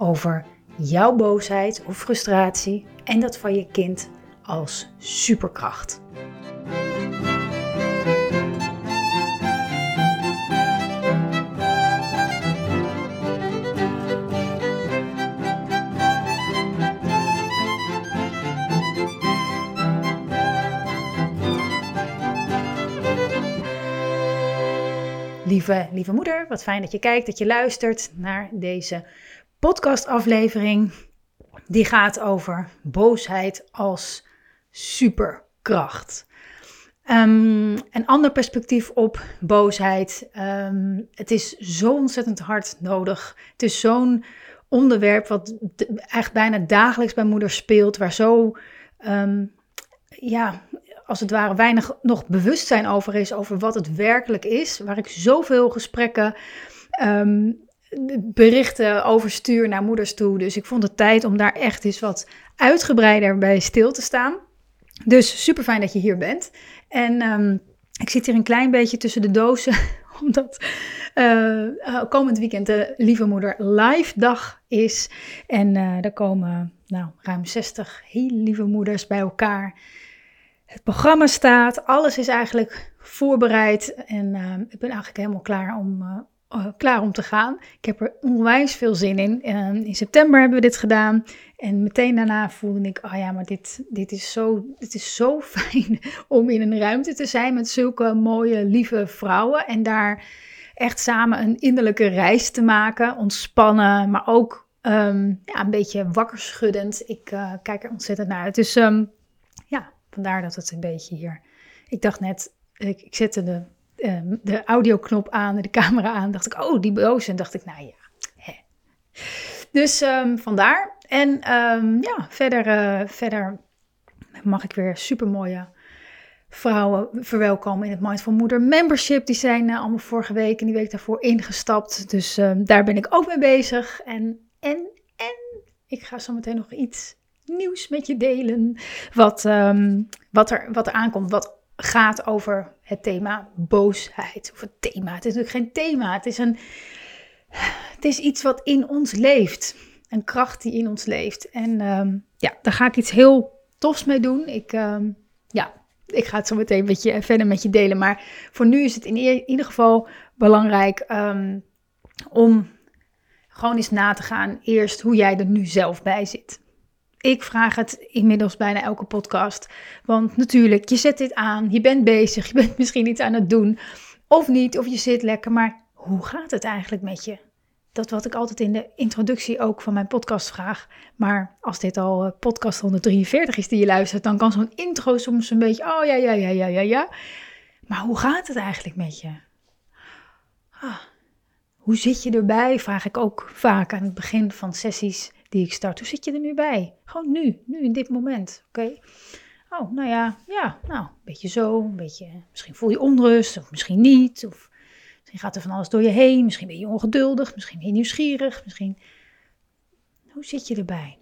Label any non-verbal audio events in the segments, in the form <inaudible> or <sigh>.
over jouw boosheid of frustratie en dat van je kind als superkracht. Lieve, lieve moeder, wat fijn dat je kijkt, dat je luistert naar deze podcastaflevering. Die gaat over boosheid als superkracht. Um, een ander perspectief op boosheid. Um, het is zo ontzettend hard nodig. Het is zo'n onderwerp wat echt bijna dagelijks bij moeders speelt, waar zo, um, ja, als het ware weinig nog bewustzijn over is, over wat het werkelijk is. Waar ik zoveel gesprekken, berichten over stuur naar moeders toe. Dus ik vond het tijd om daar echt eens wat uitgebreider bij stil te staan. Dus super fijn dat je hier bent. En um, ik zit hier een klein beetje tussen de dozen, <laughs> omdat uh, komend weekend de Lieve Moeder live dag is. En uh, er komen nou, ruim 60 heel lieve moeders bij elkaar. Het programma staat, alles is eigenlijk voorbereid en uh, ik ben eigenlijk helemaal klaar om, uh, klaar om te gaan. Ik heb er onwijs veel zin in. Uh, in september hebben we dit gedaan en meteen daarna voelde ik, oh ja, maar dit, dit, is zo, dit is zo <laughs> fijn om in een ruimte te zijn met zulke mooie, lieve vrouwen en daar echt samen een innerlijke reis te maken, ontspannen, maar ook um, ja, een beetje wakker schuddend. Ik uh, kijk er ontzettend naar uit. Dus um, ja, Vandaar dat het een beetje hier. Ik dacht net, ik, ik zette de, uh, de audioknop aan, de camera aan. Dacht ik, oh, die boos. En dacht ik, nou ja. Hè. Dus um, vandaar. En um, ja, verder, uh, verder mag ik weer super mooie vrouwen verwelkomen in het Mindful Moeder Membership. Die zijn uh, allemaal vorige week en die week daarvoor ingestapt. Dus daar ben ik ook mee bezig. En, en, en ik ga zo meteen nog iets nieuws met je delen. Wat, wat, er, wat er aankomt. Wat gaat over het thema boosheid. Of het thema. Het is natuurlijk geen thema. Het is, een, het is iets wat in ons leeft. Een kracht die in ons leeft. En um, ja, daar ga ik iets heel tofs mee doen. Ik, um, ja, ik ga het zo meteen met je, verder met je delen. Maar voor nu is het in ieder geval belangrijk om gewoon eens na te gaan. Eerst hoe jij er nu zelf bij zit. Ik vraag het inmiddels bijna elke podcast. Want natuurlijk, je zet dit aan, je bent bezig, je bent <laughs> misschien iets aan het doen. Of niet, of je zit lekker, maar hoe gaat het eigenlijk met je? Dat wat ik altijd in de introductie ook van mijn podcast vraag. Maar als dit al uh, podcast 143 is die je luistert, dan kan zo'n intro soms een beetje, oh ja, ja, ja, ja, ja, ja. Maar hoe gaat het eigenlijk met je? Ah, hoe zit je erbij? Vraag ik ook vaak aan het begin van sessies die ik start. Hoe zit je er nu bij? Gewoon nu, nu in dit moment. Oké. Oh, nou ja, ja, nou, een beetje zo, een beetje, misschien voel je onrust, of misschien niet, of misschien gaat er van alles door je heen, misschien ben je ongeduldig, misschien ben je nieuwsgierig, misschien, hoe zit je erbij?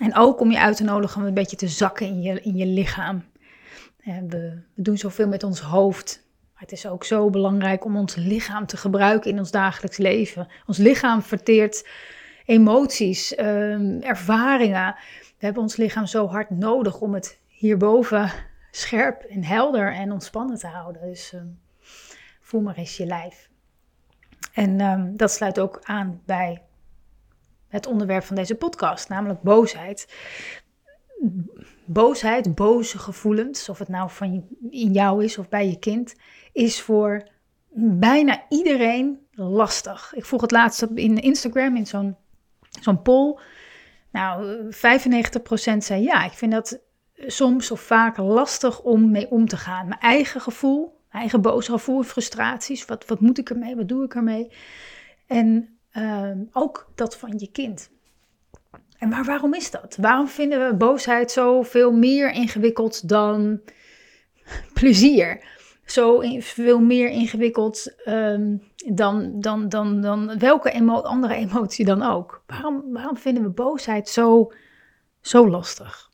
En ook om je uit te nodigen om een beetje te zakken in je, in je lichaam. We, we doen zoveel met ons hoofd, maar het is ook zo belangrijk om ons lichaam te gebruiken in ons dagelijks leven. Ons lichaam verteert emoties, um, ervaringen. We hebben ons lichaam zo hard nodig om het hierboven scherp en helder en ontspannen te houden. Dus um, voel maar eens je lijf. En um, dat sluit ook aan bij het onderwerp van deze podcast, namelijk boosheid. Boosheid, boze gevoelens, of het nou van in jou is of bij je kind, is voor bijna iedereen lastig. Ik vroeg het laatst in Instagram in zo'n zo'n poll. Nou, 95% zei ja, ik vind dat soms of vaak lastig om mee om te gaan. Mijn eigen gevoel, mijn eigen boze gevoel, frustraties. Wat, wat moet ik ermee? Wat doe ik ermee? En ehm, ook dat van je kind. En maar waarom is dat? Waarom vinden we boosheid zo veel meer ingewikkeld dan <laughs> plezier? Zo veel meer ingewikkeld ehm, dan, dan, dan, dan welke andere emotie dan ook. Waarom, waarom vinden we boosheid zo, zo lastig?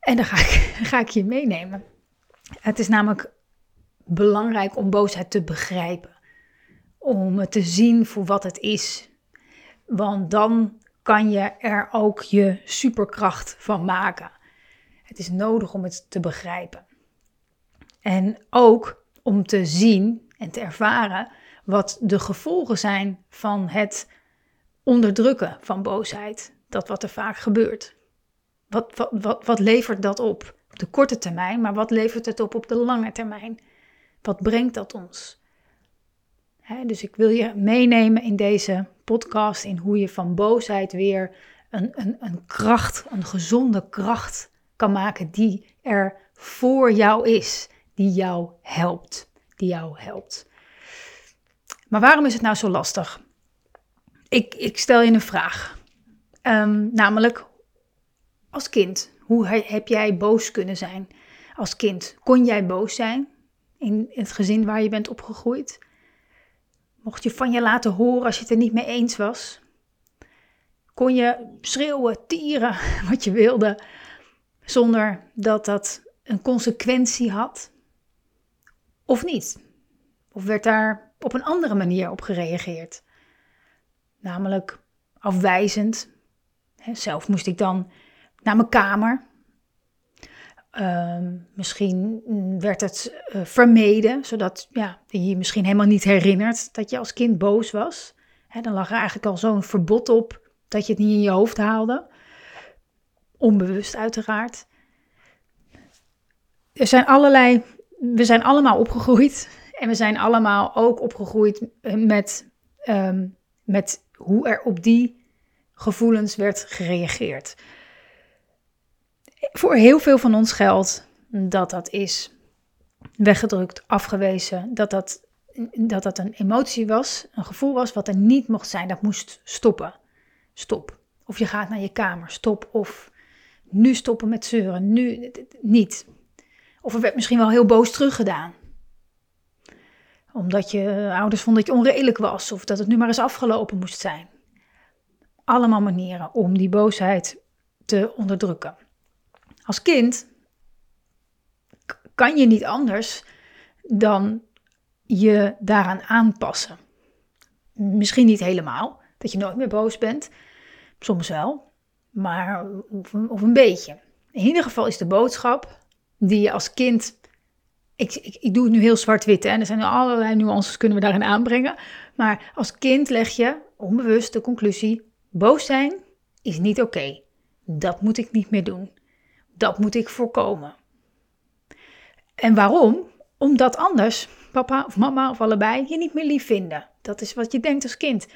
En dan ga ik, <laughs> ga ik je meenemen. Het is namelijk belangrijk om boosheid te begrijpen. Om het te zien voor wat het is. Want dan kan je er ook je superkracht van maken. Het is nodig om het te begrijpen. En ook om te zien en te ervaren wat de gevolgen zijn van het onderdrukken van boosheid. Dat wat er vaak gebeurt. Wat, wat, wat, levert dat op? Op de korte termijn, maar wat levert het op op de lange termijn? Wat brengt dat ons? dus ik wil je meenemen in deze podcast in hoe je van boosheid weer een, een, een kracht, een gezonde kracht kan maken die er voor jou is, die jou helpt, jou helpt. Maar waarom is het nou zo lastig? Ik, ik stel je een vraag. Um, namelijk, als kind, hoe heb jij boos kunnen zijn? Als kind, kon jij boos zijn in het gezin waar je bent opgegroeid? Mocht je van je laten horen als je het er niet mee eens was? Kon je schreeuwen, tieren, <laughs> wat je wilde, zonder dat dat een consequentie had? Of niet? Of werd daar op een andere manier op gereageerd? Namelijk afwijzend. Zelf moest ik dan naar mijn kamer Ehm, misschien werd het uh, vermeden, zodat ja, je je misschien helemaal niet herinnert dat je als kind boos was. dan lag er eigenlijk al zo'n verbod op dat je het niet in je hoofd haalde. Onbewust uiteraard. Er zijn allerlei, we zijn allemaal opgegroeid en we zijn allemaal ook opgegroeid met, ehm, met hoe er op die gevoelens werd gereageerd voor heel veel van ons geldt dat dat is weggedrukt, afgewezen, dat dat, dat dat een emotie was, een gevoel was wat er niet mocht zijn. Dat moest stoppen. Stop. Of je gaat naar je kamer, stop. Of nu stoppen met zeuren, nu niet. Of er werd misschien wel heel boos teruggedaan. Omdat je ouders vonden dat je onredelijk was of dat het nu maar eens afgelopen moest zijn. Allemaal manieren om die boosheid te onderdrukken. Als kind kan je niet anders dan je daaraan aanpassen. Misschien niet helemaal, dat je nooit meer boos bent. Soms wel, maar of een beetje. In ieder geval is de boodschap die je als kind. Ik, ik, doe het nu heel zwart-wit en er zijn allerlei nuances kunnen we daarin aanbrengen. Maar als kind leg je onbewust de conclusie: boos zijn is niet oké. Dat moet ik niet meer doen. Dat moet ik voorkomen. En waarom? Omdat anders papa of mama of allebei je niet meer lief vinden. Dat is wat je denkt als kind.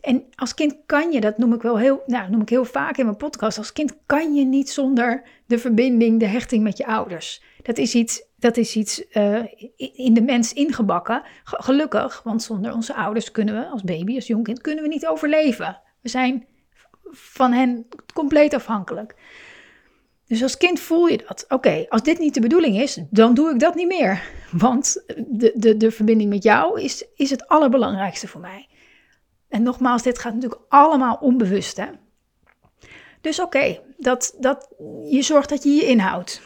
En als kind kan je, dat noem ik wel heel, nou, noem ik heel vaak in mijn podcast, als kind kan je niet zonder de verbinding, de hechting met je ouders. Dat is iets, dat is iets uh, in de mens ingebakken. Gelukkig, want zonder onze ouders kunnen we als baby, als jongkind, kunnen we niet overleven. We zijn van hen compleet afhankelijk. Dus als kind voel je dat. Oké, als dit niet de bedoeling is, dan doe ik dat niet meer. Want de, de, de verbinding met jou is, is het allerbelangrijkste voor mij. En nogmaals, dit gaat natuurlijk allemaal onbewust. Hè? Dus oké, dat, dat, je zorgt dat je je inhoudt.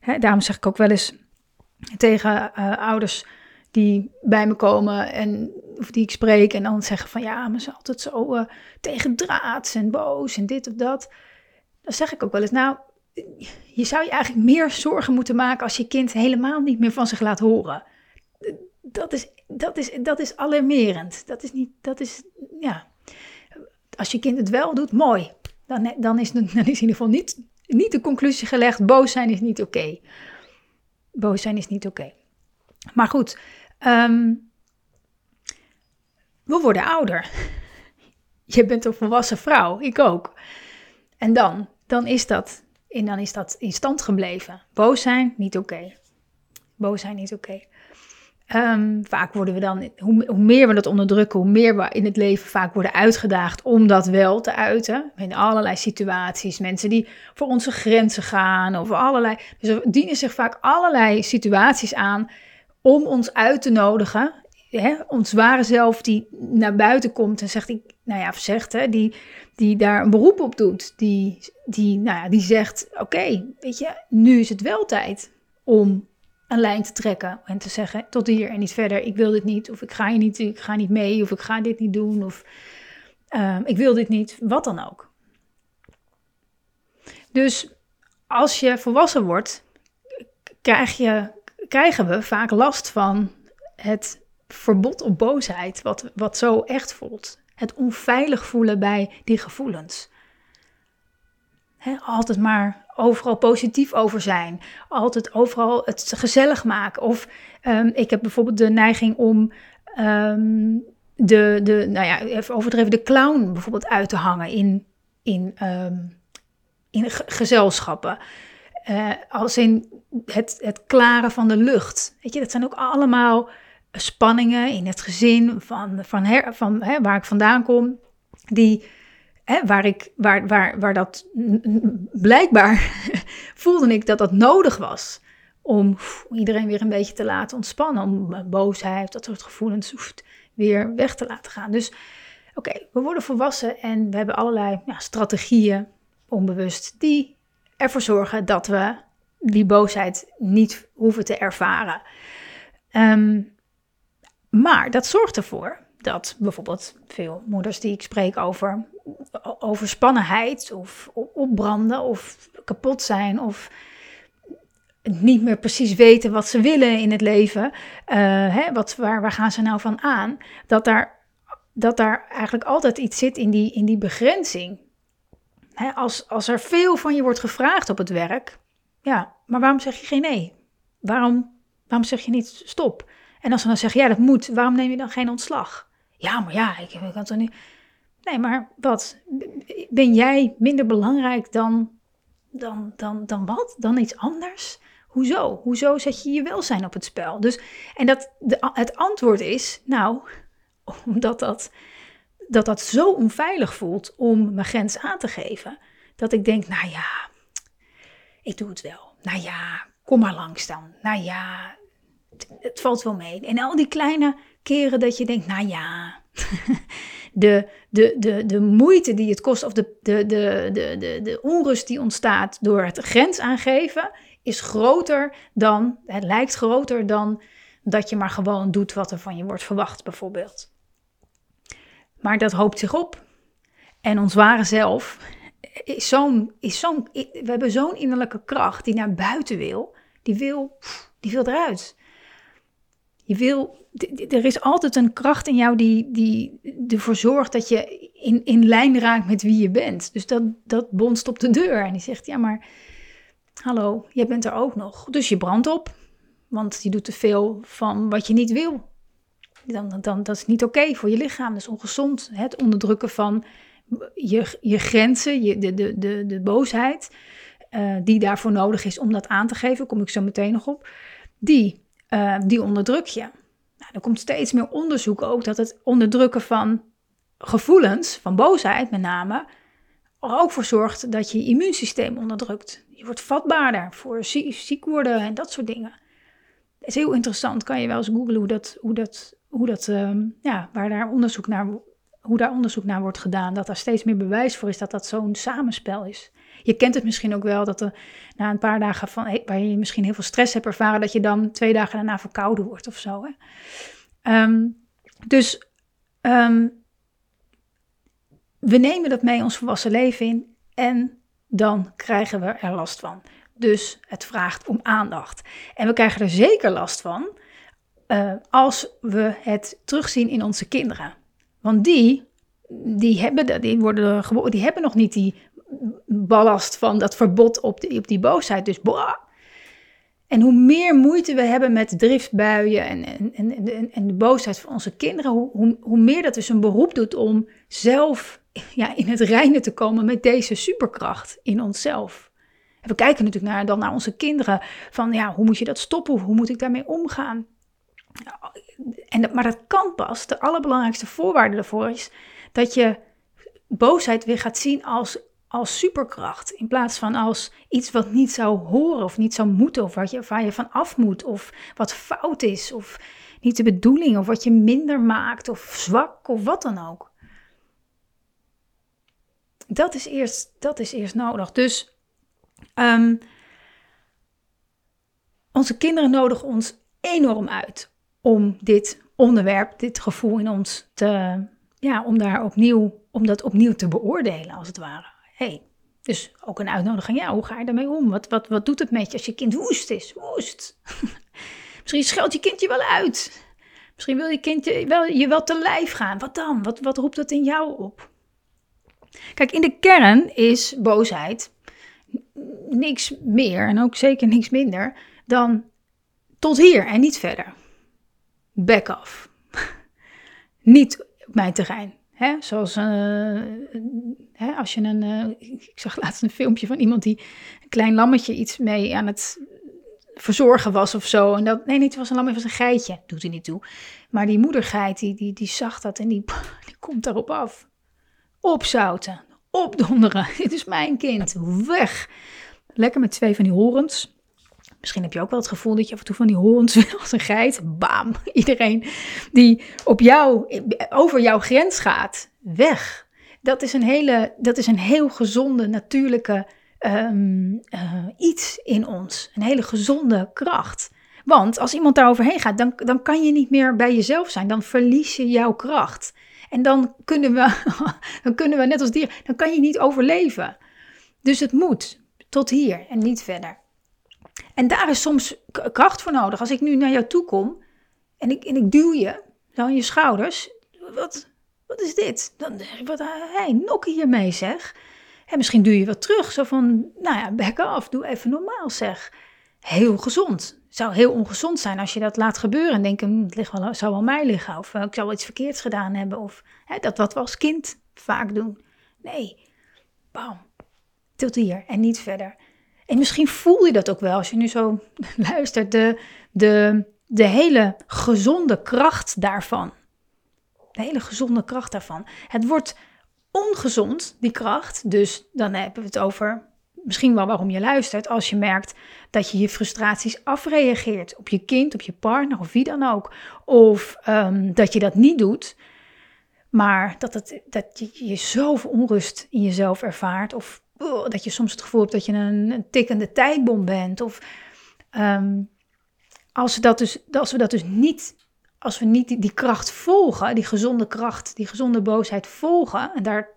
Hè, daarom zeg ik ook wel eens tegen uh, ouders die bij me komen en of die ik spreek en dan zeggen van ja, maar ze altijd zo uh, tegendraads en boos en dit of dat dan zeg ik ook wel eens, nou, je zou je eigenlijk meer zorgen moeten maken als je kind helemaal niet meer van zich laat horen. Dat is, dat is, dat is alarmerend. Dat is niet, dat is, ja. Als je kind het wel doet, mooi. Dan, dan, is, <laughs> dan is in ieder geval niet, niet de conclusie gelegd, boos zijn is niet oké. Boos zijn is niet oké. Maar goed, um, we worden ouder. <laughs> Je bent een volwassen vrouw, ik ook. En dan? dan is dat, en dan is dat in stand gebleven. Boos zijn, niet oké. Boos zijn, niet oké. Ehm, vaak worden we dan, hoe, hoe, meer we dat onderdrukken, hoe meer we in het leven vaak worden uitgedaagd om dat wel te uiten. In allerlei situaties, mensen die voor onze grenzen gaan of allerlei. Dus er dienen zich vaak allerlei situaties aan om ons uit te nodigen. Hè, ons ware zelf die naar buiten komt en zegt, nou ja, zegt, hè, die, die daar een beroep op doet. Die, die, nou ja, die zegt, oké, weet je, nu is het wel tijd om een lijn te trekken en te zeggen tot hier en niet verder. Ik wil dit niet, of ik ga hier niet, ik ga niet mee, of ik ga dit niet doen, of uh, ik wil dit niet, wat dan ook. Dus als je volwassen wordt, krijg je, krijgen we vaak last van het verbod op boosheid, wat, wat zo echt voelt. Het onveilig voelen bij die gevoelens. Altijd maar overal positief over zijn. Altijd overal het gezellig maken. Of um, ik heb bijvoorbeeld de neiging om um, de, de, nou ja, even overdreven, de clown bijvoorbeeld uit te hangen in, in, um, in gezelschappen. Uh, als in het, het klaren van de lucht. Weet je, dat zijn ook allemaal spanningen in het gezin van, van, her, van waar ik vandaan kom. Die waar, ik, waar, waar, waar dat blijkbaar <laughs> voelde ik dat dat nodig was. Om iedereen weer een beetje te laten ontspannen. Om boosheid, dat soort gevoelens weer weg te laten gaan. Dus oké, we worden volwassen en we hebben allerlei ja, strategieën, onbewust, die ervoor zorgen dat we die boosheid niet hoeven te ervaren. Um, maar dat zorgt ervoor dat bijvoorbeeld veel moeders die ik spreek over overspannenheid of opbranden of kapot zijn of niet meer precies weten wat ze willen in het leven, uh, hè, wat, waar, waar gaan ze nou van aan, dat daar, dat daar eigenlijk altijd iets zit in die, in die begrenzing. Hè, als, als er veel van je wordt gevraagd op het werk, ja, maar waarom zeg je geen nee? Waarom, waarom zeg je niet stop? En als ze dan zeggen, ja, dat moet, waarom neem je dan geen ontslag? Ja, maar ja, ik, ik kan toch niet. Nee, maar wat? Ben jij minder belangrijk dan, dan, dan, dan wat? Dan iets anders? Hoezo? Hoezo zet je je welzijn op het spel? Dus, en dat, de, het antwoord is, nou, <laughs> omdat dat, dat dat zo onveilig voelt om mijn grens aan te geven, dat ik denk, nou ja, ik doe het wel. Nou ja, kom maar langs dan. Nou ja, het valt wel mee. En al die kleine keren dat je denkt, nou ja, <laughs> de, de, de, de moeite die het kost of de, de, de, de, de, onrust die ontstaat door het grens aangeven, is groter dan, het lijkt groter dan dat je maar gewoon doet wat er van je wordt verwacht, bijvoorbeeld. Maar dat hoopt zich op. En ons ware zelf is zo'n, is zo'n, we hebben zo'n innerlijke kracht die naar buiten wil, die wil, die wil eruit. Je wil, er is altijd een kracht in jou die, die ervoor zorgt dat je in, in lijn raakt met wie je bent. Dus dat, dat bonst op de deur en die zegt, ja maar, hallo, jij bent er ook nog. Dus je brandt op, want je doet te veel van wat je niet wil. Dan, dan, dat is niet oké voor je lichaam, dat is ongezond. Het onderdrukken van je, je grenzen, je, de, de, de, de boosheid, uh, die daarvoor nodig is om dat aan te geven, kom ik zo meteen nog op. Die uh, die onderdruk je. Nou, er komt steeds meer onderzoek ook dat het onderdrukken van gevoelens, van boosheid met name, er ook voor zorgt dat je, je immuunsysteem onderdrukt. Je wordt vatbaarder voor ziek worden en dat soort dingen. Dat is heel interessant. Kan je wel eens googlen hoe dat, hoe dat, hoe dat uh, ja, waar daar onderzoek naar, hoe daar onderzoek naar wordt gedaan. Dat daar steeds meer bewijs voor is dat dat zo'n samenspel is. Je kent het misschien ook wel dat er na een paar dagen van, waar je misschien heel veel stress hebt ervaren, dat je dan twee dagen daarna verkouden wordt of zo. Hè? Ehm, dus um, we nemen dat mee ons volwassen leven in en dan krijgen we er last van. Dus het vraagt om aandacht. En we krijgen er zeker last van uh, als we het terugzien in onze kinderen. Want die, die, hebben, die, worden, die hebben nog niet die ballast van dat verbod op, die, op die boosheid. Dus boah. En hoe meer moeite we hebben met driftbuien en, en, en, en de boosheid van onze kinderen, hoe, hoe, hoe meer dat dus een beroep doet om zelf ja, in het reinen te komen met deze superkracht in onszelf. We kijken natuurlijk naar, dan naar onze kinderen van ja, hoe moet je dat stoppen? Hoe moet ik daarmee omgaan? En, maar dat kan pas. De allerbelangrijkste voorwaarde daarvoor is dat je boosheid weer gaat zien als, als superkracht. In plaats van als iets wat niet zou horen of niet zou moeten. Of wat je, waar je van af moet. Of wat fout is. Of niet de bedoeling. Of wat je minder maakt. Of zwak. Of wat dan ook. Dat is eerst, dat is eerst nodig. Dus um, onze kinderen nodigen ons enorm uit om dit onderwerp, dit gevoel in ons te, ja, om daar opnieuw, om dat opnieuw te beoordelen, als het ware. Hey, dus ook een uitnodiging, ja, hoe ga je daarmee om? Wat, wat, wat doet het met je als je kind woest is? Woest. <laughs> Misschien scheldt je kind je wel uit. Misschien wil je kind je wel, je wel te lijf gaan. Wat dan? Wat, wat roept dat in jou op? Kijk, in de kern is boosheid niks meer en ook zeker niks minder dan tot hier en niet verder. Back off. <laughs> niet op mijn terrein. Hè? Zoals uh, hè, als je een. Uh, ik zag laatst een filmpje van iemand die een klein lammetje iets mee aan het verzorgen was of zo. En dat, nee, niet, het was een lammetje, het was een geitje. Doet hij niet toe. Maar die moedergeit, die, die, die zag dat en die, <laughs> die komt daarop af. Opzouten, opdonderen. <laughs> Dit is mijn kind. Weg. Lekker met twee van die horens. Misschien heb je ook wel het gevoel dat je af en toe van die horens <laughs> als een geit. Bam! Iedereen die op jou, over jouw grens gaat, weg. Dat is een, hele, dat is een heel gezonde, natuurlijke um, uh, iets in ons. Een hele gezonde kracht. Want als iemand daar overheen gaat, dan, dan kan je niet meer bij jezelf zijn. Dan verlies je jouw kracht. En dan kunnen we, <laughs> dan kunnen we net als dieren, dan kan je niet overleven. Dus het moet tot hier en niet verder. En daar is soms kracht voor nodig. Als ik nu naar jou toe kom en ik, en ik duw je zo je schouders. Wat, wat is dit? Dan wat hij nokken hiermee zeg. En misschien duw je wat terug. Zo van, nou ja, back af, doe even normaal zeg. Heel gezond. Zou heel ongezond zijn als je dat laat gebeuren. En denken, hm, het ligt wel, zou wel mij liggen. Of eh, ik zou iets verkeerds gedaan hebben. Of dat wat we als kind vaak doen. Nee, bam. Tot hier en niet verder. En misschien voel je dat ook wel als je nu zo <laughs> luistert, de, de, de hele gezonde kracht daarvan. De hele gezonde kracht daarvan. Het wordt ongezond, die kracht. Dus dan hebben we het over misschien wel waarom je luistert. Als je merkt dat je je frustraties afreageert op je kind, op je partner of wie dan ook. Of um, dat je dat niet doet. Maar dat, het, dat je, je zoveel onrust in jezelf ervaart. Of oh, dat je soms het gevoel hebt dat je een, tikkende tijdbom bent. Of um, als, we dat dus, als we dat dus niet, als we niet die, die kracht volgen, die gezonde kracht, die gezonde boosheid volgen en daar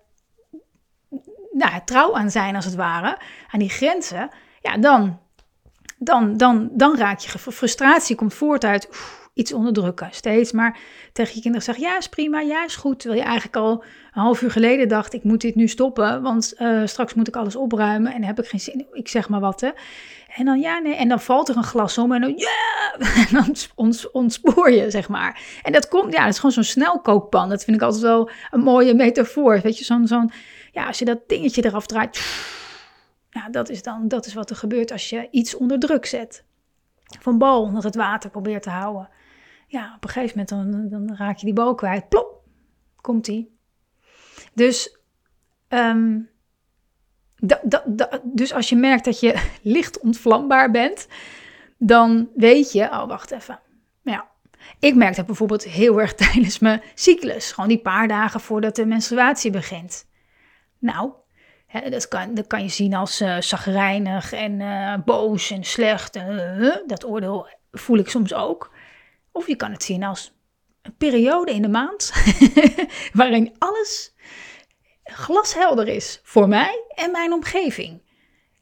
nou, trouw aan zijn als het ware, aan die grenzen, ja, dan, dan, dan, dan raak je frustratie, komt voort uit iets onderdrukken. Steeds maar tegen je kinderen zeggen, ja is prima, ja is goed. Terwijl je eigenlijk al een half uur geleden dacht, ik moet dit nu stoppen, want uh, straks moet ik alles opruimen en heb ik geen zin. Ik zeg maar wat hè. En dan ja, nee. En dan valt er een glas om en dan ja, <laughs> en dan ons, ontspoor je, zeg maar. En dat komt, ja, dat is gewoon zo'n snelkookpan. Dat vind ik altijd wel een mooie metafoor. Weet je, zo'n, zo'n, ja, als je dat dingetje eraf draait, <sniffs> ja, dat is dan, dat is wat er gebeurt als je iets onder druk zet. Van bal onder het water probeert te houden ja, op een gegeven moment dan, raak je die bal kwijt. Plop, komt die. Dus, um, dus als je merkt dat je <laughs> licht ontvlambaar bent, dan weet je, oh wacht even. Ja, ik merk dat bijvoorbeeld heel erg <laughs> tijdens mijn cyclus. Gewoon die paar dagen voordat de menstruatie begint. Nou, hè, dat, kan, dat kan je zien als uh, zagrijnig en uh, boos en slecht. Uh, dat oordeel voel ik soms ook. Of je kan het zien als een periode in de maand <laughs> waarin alles glashelder is voor mij en mijn omgeving.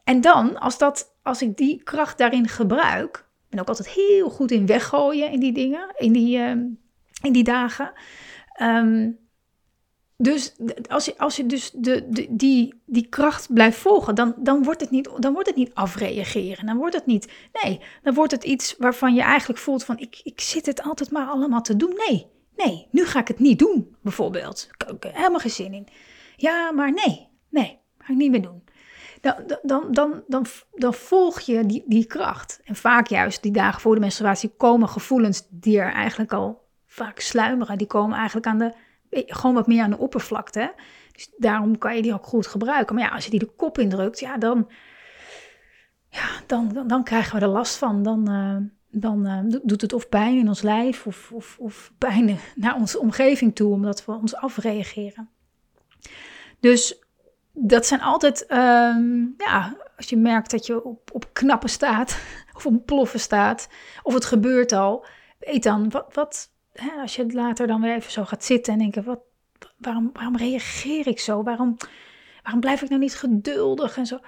En dan, als, dat, als ik die kracht daarin gebruik, ben ook altijd heel goed in weggooien in die dingen, in die, uh, in die dagen. Um, dus als je, als je dus de, de, die, die kracht blijft volgen, dan, dan, wordt het niet, dan wordt het niet afreageren. Dan wordt het niet, nee, dan wordt het iets waarvan je eigenlijk voelt van ik, ik zit het altijd maar allemaal te doen. Nee, nee, nu ga ik het niet doen, bijvoorbeeld. Ik heb helemaal geen zin in. Ja, maar nee, nee, ga ik niet meer doen. dan, dan, dan, dan, dan volg je die, die kracht. En vaak juist die dagen voor de menstruatie komen gevoelens die er eigenlijk al vaak sluimeren. Die komen eigenlijk aan de, gewoon wat meer aan de oppervlakte. Dus daarom kan je die ook goed gebruiken. Maar ja, als je die de kop indrukt, ja, dan, ja, dan, dan, dan krijgen we er last van. Dan, uh, dan uh, doet het of pijn in ons lijf of, of, of pijn <laughs> naar onze omgeving toe, omdat we ons afreageren. Dus dat zijn altijd, um, ja, als je merkt dat je op, op knappen staat <laughs> of op ploffen staat, of het gebeurt al, weet dan, wat, wat hè, als je later dan weer even zo gaat zitten en denken, wat, waarom, waarom reageer ik zo? Waarom, waarom blijf ik nou niet geduldig en zo?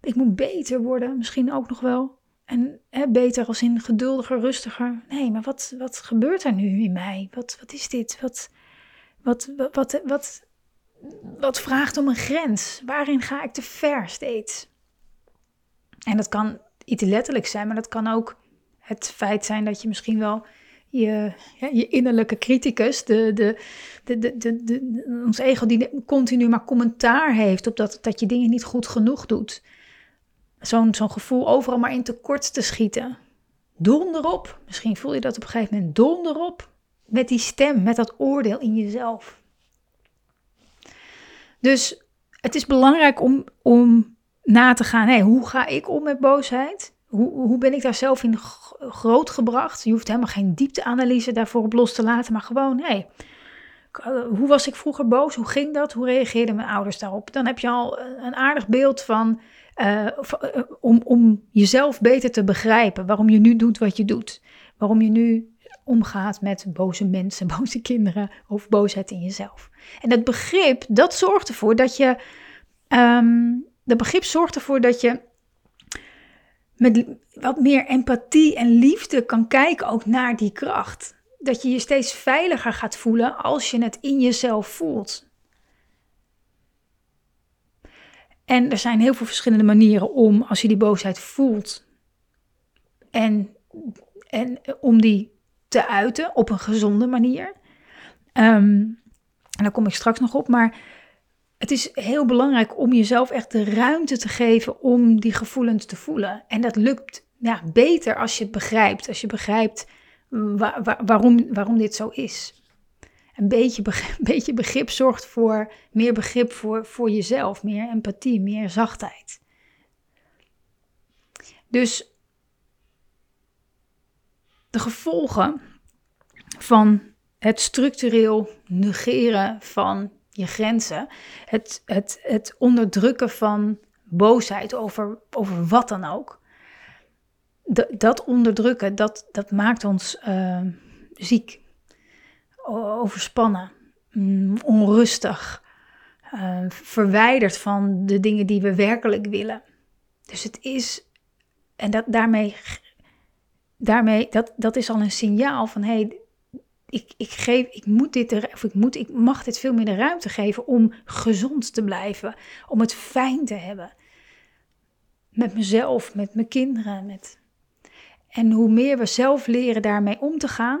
Ik moet beter worden, misschien ook nog wel. En hè, beter als in geduldiger, rustiger. Nee, maar wat, wat gebeurt er nu in mij? Wat, wat is dit? Wat, wat, wat, wat, wat, wat vraagt om een grens? Waarin ga ik te ver steeds? En dat kan iets letterlijk zijn, maar dat kan ook het feit zijn dat je misschien wel je, ja, je innerlijke criticus, de, de, de, de, de, ons ego die continu maar commentaar heeft op dat, dat je dingen niet goed genoeg doet. Zo'n zo'n gevoel overal maar in tekort te schieten. Donderop, misschien voel je dat op een gegeven moment, donderop met die stem, met dat oordeel in jezelf. Dus het is belangrijk om, om na te gaan, hey, hoe ga ik om met boosheid? Hoe, hoe ben ik daar zelf in groot gebracht? Je hoeft helemaal geen diepteanalyse daarvoor op los te laten, maar gewoon, hey, hoe was ik vroeger boos? Hoe ging dat? Hoe reageerden mijn ouders daarop? Dan heb je al een aardig beeld van, uh, om, om jezelf beter te begrijpen, waarom je nu doet wat je doet. Waarom je nu omgaat met boze mensen, <laughs> boze kinderen of boosheid in jezelf. En dat begrip, dat zorgt ervoor dat je, um, dat begrip zorgt ervoor dat je met wat meer empathie en liefde kan kijken ook naar die kracht. Dat je je steeds veiliger gaat voelen als je het in jezelf voelt. En er zijn heel veel verschillende manieren om, als je die boosheid voelt, en, en om die te uiten op een gezonde manier. Um, en daar kom ik straks nog op, maar het is heel belangrijk om jezelf echt de ruimte te geven om die gevoelens te voelen. En dat lukt ja, beter als je het begrijpt. Als je begrijpt waarom, waarom dit zo is. Een beetje, begrip, <laughs> beetje begrip zorgt voor meer begrip voor, voor jezelf, meer empathie, meer zachtheid. Dus de gevolgen van het structureel negeren van je grenzen, het, het, het onderdrukken van boosheid over, over wat dan ook. dat onderdrukken, dat, dat maakt ons uh, ziek, overspannen, mm, onrustig, uh, verwijderd van de dingen die we werkelijk willen. Dus het is, en dat, daarmee, daarmee dat, dat is al een signaal van hé, hey, ik, ik, geef, ik, moet dit, of ik, moet, ik mag dit veel meer de ruimte geven om gezond te blijven, om het fijn te hebben. Met mezelf, met mijn kinderen. Met... En hoe meer we zelf leren daarmee om te gaan,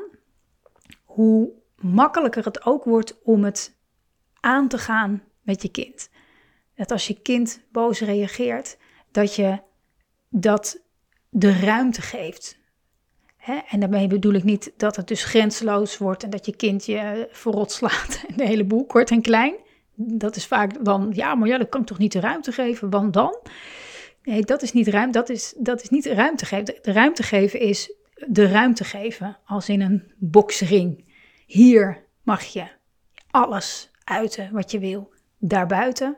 hoe makkelijker het ook wordt om het aan te gaan met je kind. Dat als je kind boos reageert, dat je dat de ruimte geeft. Hè? En daarmee bedoel ik niet dat het dus grenzeloos wordt en dat je kind je verrot slaat en de hele boel kort en klein. Dat is vaak dan, ja, maar ja, dat kan toch niet de ruimte geven, want dan? Nee, dat is niet ruimte, dat is, dat is niet ruimte geven. De ruimte geven is de ruimte geven als in een boksring. Hier mag je alles uiten wat je wil, daarbuiten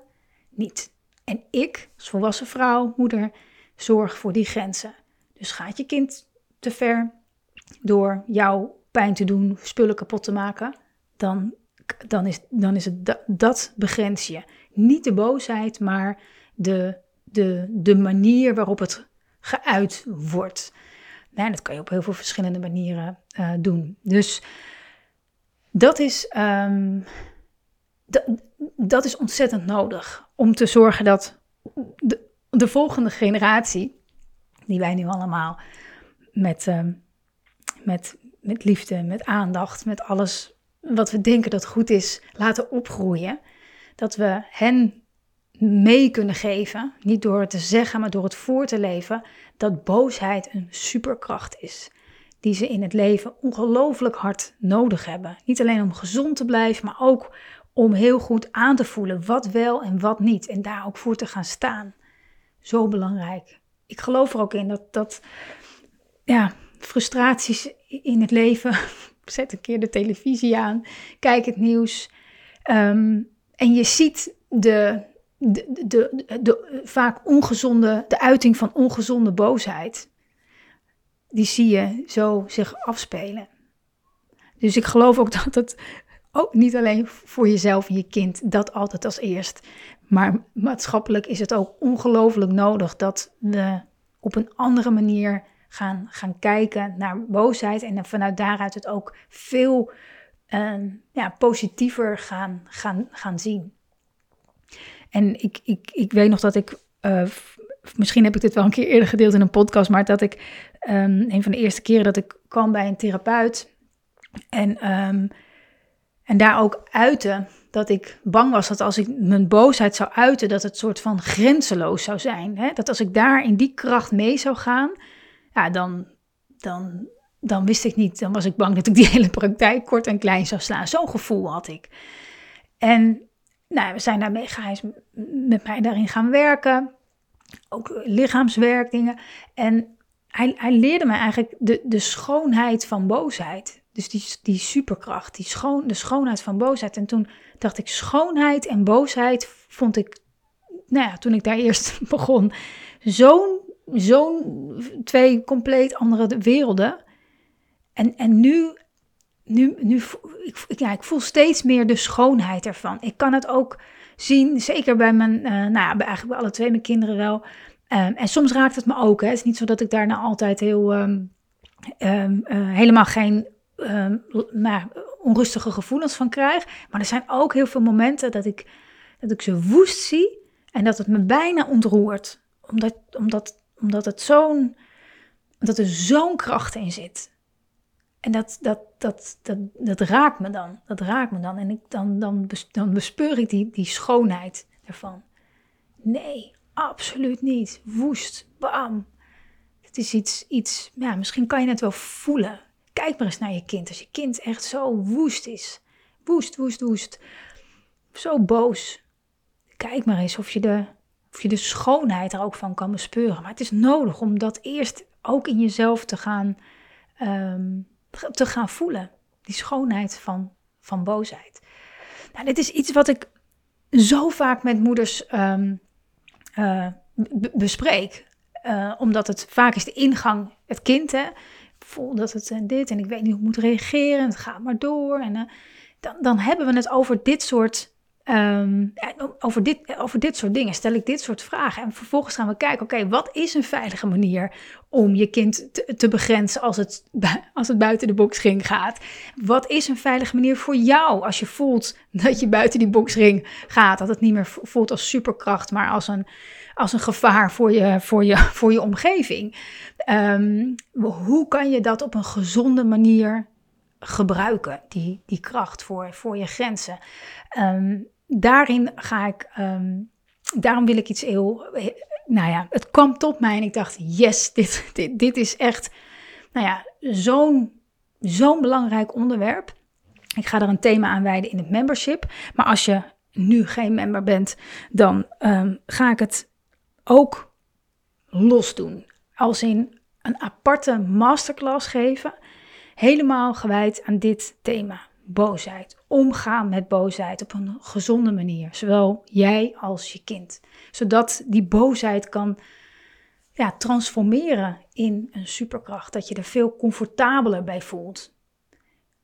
niet. En ik, als volwassen vrouw, moeder, zorg voor die grenzen. Dus gaat je kind te ver door jou pijn te doen, spullen kapot te maken, dan, dan, is, dan is het dat, begrens je. Niet de boosheid, maar de, de, de manier waarop het geuit wordt. Nee, dat kan je op heel veel verschillende manieren uh, doen. Dus dat is, um, dat is ontzettend nodig om te zorgen dat de, de volgende generatie, die wij nu allemaal met, uh, met, met liefde, met aandacht, met alles wat we denken dat goed is, laten opgroeien. Dat we hen mee kunnen geven, niet door het te zeggen, maar door het voor te leven, dat boosheid een superkracht is. Die ze in het leven ongelooflijk hard nodig hebben. Niet alleen om gezond te blijven, maar ook om heel goed aan te voelen wat wel en wat niet. En daar ook voor te gaan staan. Zo belangrijk. Ik geloof er ook in dat, dat ja, frustraties in het leven. <laughs> Zet een keer de televisie aan, kijk het nieuws. Ehm, en je ziet de, de, de, de, vaak ongezonde, de uiting van ongezonde boosheid. Die zie je zo zich afspelen. Dus ik geloof ook <laughs> dat het ook niet alleen voor jezelf en je kind, dat altijd als eerst. Maar maatschappelijk is het ook ongelooflijk nodig dat we op een andere manier gaan, gaan kijken naar boosheid. En vanuit daaruit het ook veel uh, ja, positiever gaan, gaan, gaan zien. En ik, ik, ik weet nog dat ik, uh, misschien heb ik dit wel een keer eerder gedeeld in een podcast, maar dat ik um, een van de eerste keren dat ik kwam bij een therapeut en, um, en daar ook uiten dat ik bang was dat als ik mijn boosheid zou uiten, dat het soort van grenzeloos zou zijn. Hè? Dat als ik daar in die kracht mee zou gaan, ja, dan, dan, dan wist ik niet, dan was ik bang dat ik die <laughs> hele praktijk kort en klein zou slaan. Zo'n gevoel had ik. En nou, we zijn daarmee, met mij daarin gaan werken. Ook lichaamswerk, En hij, hij leerde mij eigenlijk de, de schoonheid van boosheid. Dus die, die superkracht, die schoon, de schoonheid van boosheid. En toen dacht ik, schoonheid en boosheid vond ik, nou ja, toen ik daar eerst <laughs> begon, zo'n, zo'n twee compleet andere werelden. En, en nu nu, nu ik, ja, ik voel steeds meer de schoonheid ervan. Ik kan het ook zien, zeker bij mijn, uh, nou ja, eigenlijk bij alle twee mijn kinderen wel. Um, en soms raakt het me ook. Hè. Het is niet zo dat ik daar nou altijd heel, um, um, uh, helemaal geen nou, onrustige gevoelens van krijg. Maar er zijn ook heel veel momenten dat ik, dat ik ze woest zie en dat het me bijna ontroert. Omdat, omdat, omdat het zo'n, dat er zo'n kracht in zit. En dat, dat, dat, dat, dat raakt me dan. Dat raakt me dan. En ik, dan, dan, dan bespeur ik die, die schoonheid ervan. Nee, absoluut niet. Woest, bam. Het is iets, iets, ja, misschien kan je het wel voelen. Kijk maar eens naar je kind. Als je kind echt zo woest is. Woest, woest, woest. Zo boos. Kijk maar eens of je de, of je de schoonheid er ook van kan bespeuren. Maar het is nodig om dat eerst ook in jezelf te gaan um, te gaan voelen. Die schoonheid van, van boosheid. Nou, dit is iets wat ik zo vaak met moeders um, uh, bespreek. Uh, omdat het vaak is de ingang, het kind. Hè? Ik voel dat het en dit en ik weet niet hoe ik moet reageren. Het gaat maar door. En dan, dan hebben we het over dit soort Um, over, dit, over dit soort dingen stel ik dit soort vragen. En vervolgens gaan we kijken, oké, wat is een veilige manier om je kind te, begrenzen als het, <laughs> als het buiten de boxring gaat? Wat is een veilige manier voor jou als je voelt dat je buiten die boxring gaat? Dat het niet meer voelt als superkracht, maar als een, als een gevaar voor je, voor je, <laughs> voor je omgeving. Um, hoe kan je dat op een gezonde manier gebruiken, die, die kracht voor, voor je grenzen? Um, daarin ga ik, ehm, daarom wil ik iets heel, nou ja, het kwam tot mij en ik dacht, yes, dit, <laughs> dit, dit is echt, nou ja, zo'n zo'n belangrijk onderwerp. Ik ga er een thema aan wijden in het membership. Maar als je nu geen member bent, dan um, ga ik het ook los doen. Als in een aparte masterclass geven, helemaal gewijd aan dit thema boosheid. Omgaan met boosheid op een gezonde manier. Zowel jij als je kind. Zodat die boosheid kan ja, transformeren in een superkracht. Dat je er veel comfortabeler bij voelt.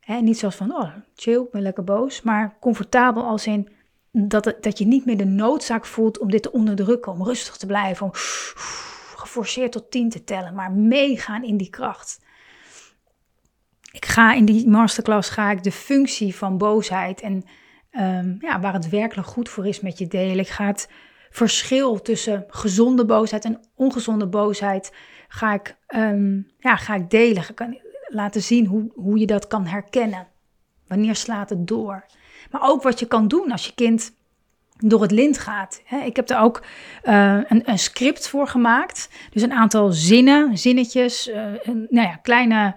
He, niet zoals van, oh, chill, ik ben lekker boos. Maar comfortabel als in dat, het, dat je niet meer de noodzaak voelt om dit te onderdrukken. Om rustig te blijven. Om geforceerd tot tien te tellen. Maar meegaan in die kracht ik ga in die masterclass ga ik de functie van boosheid en um, ja, waar het werkelijk goed voor is met je delen. Ik ga het verschil tussen gezonde boosheid en ongezonde boosheid ga ik, um, ja, ga ik delen. Ik kan laten zien hoe, hoe je dat kan herkennen. Wanneer slaat het door? Maar ook wat je kan doen als je kind door het lint gaat. Ik heb er ook uh, een, script voor gemaakt. Dus een aantal zinnen, zinnetjes, een, nou ja, kleine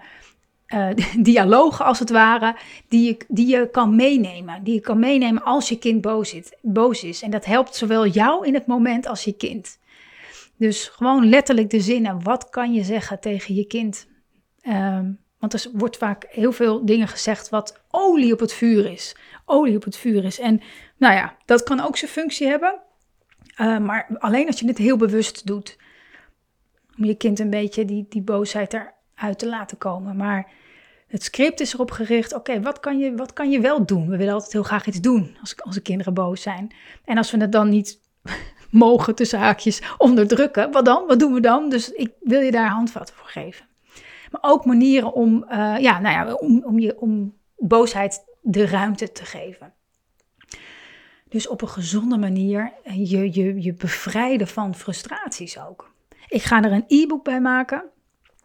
<laughs> uh, dialogen als het ware, die je, die je kan meenemen. Die je kan meenemen als je kind boos, boos is. En dat helpt zowel jou in het moment als je kind. Dus gewoon letterlijk de zinnen. Wat kan je zeggen tegen je kind? Um, want er wordt vaak heel veel dingen gezegd wat olie op het vuur is. Olie op het vuur is. En nou ja, dat kan ook zijn functie hebben. Uh, maar alleen als je het heel bewust doet. Om je kind een beetje die, die boosheid eruit te laten komen. Maar het script is erop gericht, oké, wat, kan je, wat kan je wel doen? We willen altijd heel graag iets doen als onze kinderen boos zijn. En als we het dan niet <laughs> mogen, tussen haakjes, onderdrukken, wat dan? Wat doen we dan? Dus ik wil je daar handvatten voor geven. Maar ook manieren om, uh, ja, nou ja, om, om, je, om boosheid de ruimte te geven. Dus op een gezonde manier je, je, je bevrijden van frustraties ook. Ik ga er een e-book bij maken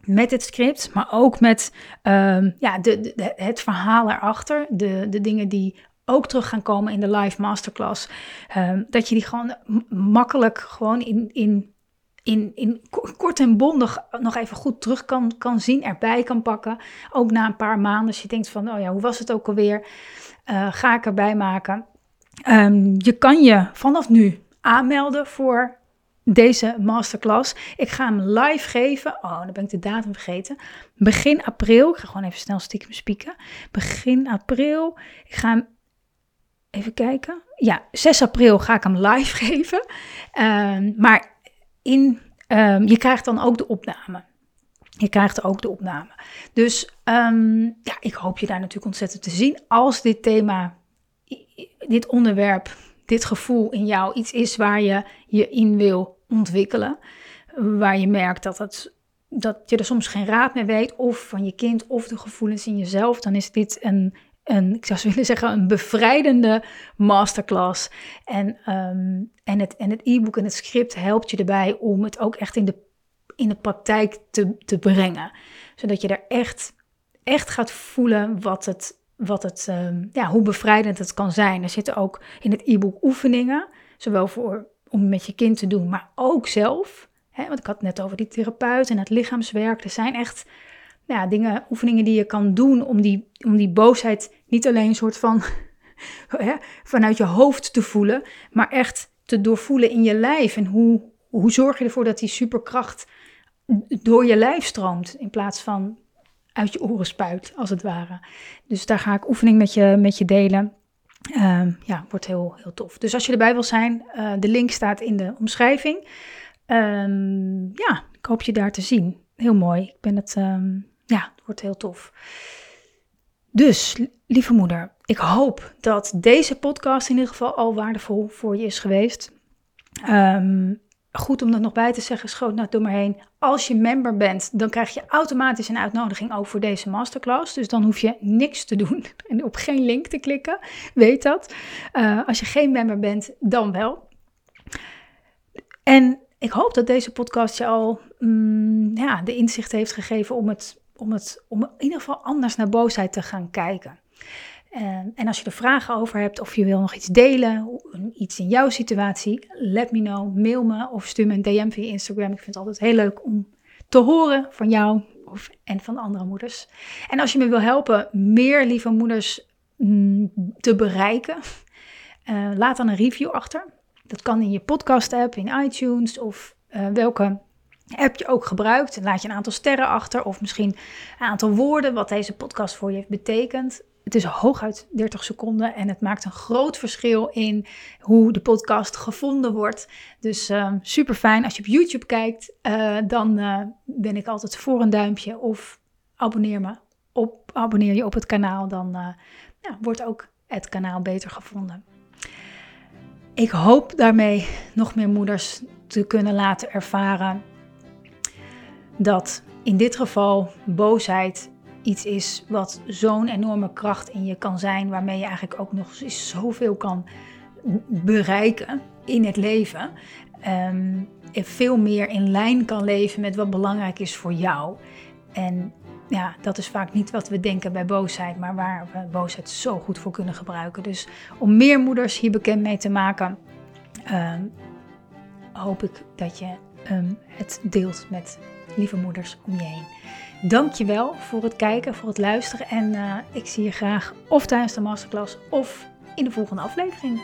met het script, maar ook met um, ja, de, de, het verhaal erachter. De, de dingen die ook terug gaan komen in de live masterclass. Um, dat je die gewoon makkelijk gewoon in, in, in, in kort en bondig nog even goed terug kan, kan zien, erbij kan pakken. Ook na een paar maanden, als je denkt van, oh ja, hoe was het ook alweer? Uh, ga ik erbij maken. Um, je kan je vanaf nu aanmelden voor deze masterclass. Ik ga hem live geven. Oh, dan ben ik de datum vergeten. Begin april. Ik ga gewoon even snel stiekem spieken. Begin april. Ik ga hem even kijken. Ja, 6 april ga ik hem live <laughs> geven. Um, maar in, um, je krijgt dan ook de opname. Je krijgt ook de opname. Dus um, ja, ik hoop je daar natuurlijk ontzettend te zien. Als dit thema, dit onderwerp, dit gevoel in jou iets is waar je je in wil ontwikkelen. Waar je merkt dat, het, dat je er soms geen raad meer weet, of van je kind of de gevoelens in jezelf, dan is dit een, een ik zou willen zeggen, een bevrijdende masterclass. En, um, en het en het e-book en het script helpt je erbij om het ook echt in de, in de praktijk te, te brengen. Zodat je er echt, echt gaat voelen wat het, wat het, um, ja, hoe bevrijdend het kan zijn. Er zitten ook in het e-book oefeningen, zowel voor om met je kind te doen, maar ook zelf. Hè, want ik had het net over die therapeut en het lichaamswerk. Er zijn echt nou ja, dingen, oefeningen die je kan doen om die, om die boosheid niet alleen een soort van <laughs> hè, vanuit je hoofd te voelen, maar echt te doorvoelen in je lijf. En hoe, hoe zorg je ervoor dat die superkracht door je lijf stroomt in plaats van uit je oren spuit, als het ware. Dus daar ga ik oefening met je, met je delen. Uh, ja, wordt heel, heel tof. Dus als je erbij wil zijn, uh, de link staat in de omschrijving. Um, ja, ik hoop je daar te zien. Heel mooi. Ik ben het, um, ja, wordt heel tof. Dus, lieve moeder, ik hoop dat deze podcast in ieder geval al waardevol voor je is geweest. Um, goed om dat nog bij te zeggen, schoot nou door me heen. Als je member bent, dan krijg je automatisch een uitnodiging ook voor deze masterclass. Dus dan hoef je niks te doen <laughs> en op geen link te klikken. Weet dat. Uh, als je geen member bent, dan wel. En ik hoop dat deze podcast je al mm, ja, de inzicht heeft gegeven om, het, om, het, om in ieder geval anders naar boosheid te gaan kijken. En, en als je er vragen over hebt of je wil nog iets delen, iets in jouw situatie, let me know, mail me of stuur me een DM via Instagram. Ik vind het altijd heel leuk om te horen van jou of, en van andere moeders. En als je me wil helpen meer lieve moeders mm, te bereiken, uh, <laughs> laat dan een review achter. Dat kan in je podcast app, in iTunes of uh, welke app je ook gebruikt. Laat je een aantal sterren achter of misschien een aantal woorden wat deze podcast voor je heeft betekend. Het is hooguit 30 seconden en het maakt een groot verschil in hoe de podcast gevonden wordt. Dus uh, super fijn. Als je op YouTube kijkt, uh, dan uh, ben ik altijd voor een duimpje of abonneer me op, abonneer je op het kanaal. Dan ja, wordt ook het kanaal beter gevonden. Ik hoop daarmee nog meer moeders te kunnen laten ervaren dat in dit geval boosheid iets is wat zo'n enorme kracht in je kan zijn, waarmee je eigenlijk ook nog zoveel kan bereiken in het leven. Um, veel meer in lijn kan leven met wat belangrijk is voor jou. En ja, dat is vaak niet wat we denken bij boosheid, maar waar we boosheid zo goed voor kunnen gebruiken. Dus om meer moeders hier bekend mee te maken, ehm, hoop ik dat je ehm, het deelt met lieve moeders om je heen. Dankjewel voor het kijken, voor het luisteren en uh, ik zie je graag of tijdens de masterclass of in de volgende aflevering.